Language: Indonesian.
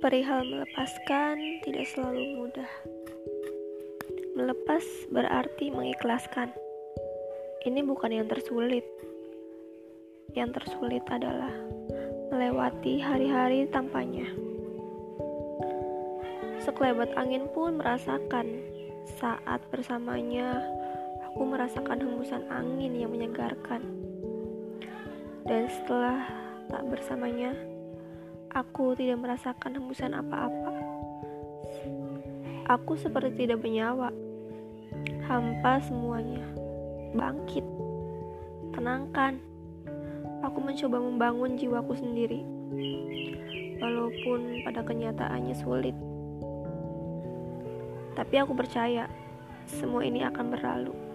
Perihal melepaskan tidak selalu mudah. Melepas berarti mengikhlaskan. Ini bukan yang tersulit. Yang tersulit adalah melewati hari-hari tanpanya. Sekelebat angin pun merasakan saat bersamanya aku merasakan hembusan angin yang menyegarkan. Dan setelah tak bersamanya, Aku tidak merasakan hembusan apa-apa. Aku seperti tidak bernyawa. Hampa semuanya. Bangkit. Tenangkan. Aku mencoba membangun jiwaku sendiri. Walaupun pada kenyataannya sulit. Tapi aku percaya semua ini akan berlalu.